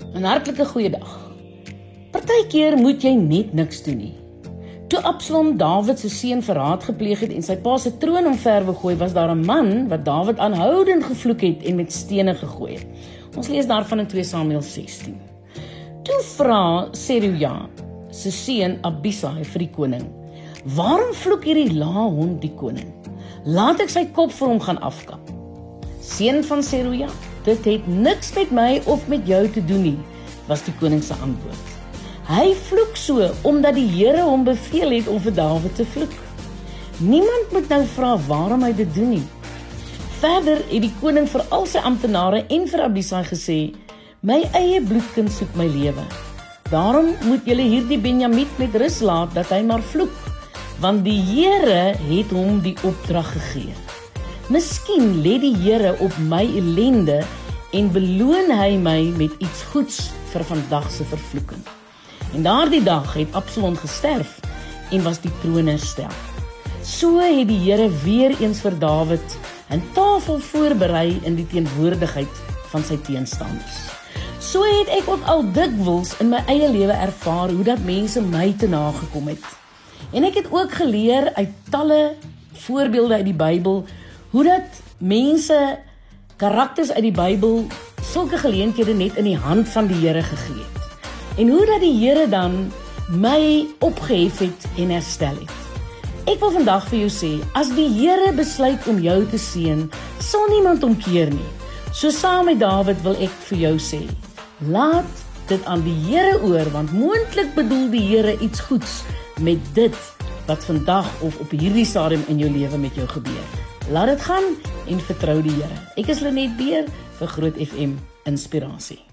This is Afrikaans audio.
'n Hartlike goeiedag. Partykeer moet jy net niks doen nie. Toe Absalom Dawid se seun verraad gepleeg het en sy pa se troon omverwe gooi, was daar 'n man wat Dawid aanhoudend gevloek het en met stene gegooi het. Ons lees daarvan in 2 Samuel 16. Toe vra Seruja, se seun Abisai vir die koning: "Waarom vloek hierdie laa hond die koning? Laat ek sy kop vir hom gaan afkap." Seun van Seruja, dit het niks met my of met jou te doen nie, was die koning se antwoord. Hy vloek so omdat die Here hom beveel het om vir Dawid te vloek. Niemand moet nou vra waarom hy dit doen nie. Verder het die koning vir al sy amptenare en vir Abisai gesê: "My eie bloedkind soek my lewe. Daarom moet julle hierdie Benjamin met rus laat dat hy maar vloek, want die Here het hom die opdrag gegee." Miskien lê die Here op my ellende en beloon hy my met iets goeds vir vandag se vervloeking. En daardie dag het Absalom gesterf en was die troon herstel. So het die Here weer eens vir Dawid 'n tafel voorberei in die teenwoordigheid van sy teenstanders. So het ek ook al dikwels in my eie lewe ervaar hoe dat mense my te nagekom het. En ek het ook geleer uit talle voorbeelde uit die Bybel hoe dat mense karakters uit die Bybel sulke geleenthede net in die hand van die Here gegee het. En hoe dat die Here dan my opgehef het en herstel het. Ek wil vandag vir jou sê, as die Here besluit om jou te seën, sal niemand omkeer nie. So saam met Dawid wil ek vir jou sê, laat dit aan die Here oor want moontlik bedoel die Here iets goeds met dit wat vandag of op hierdie stadium in jou lewe met jou gebeur. Laat dit gaan en vertrou die Here. Ek is Lenet Beer vir Groot FM Inspirasie.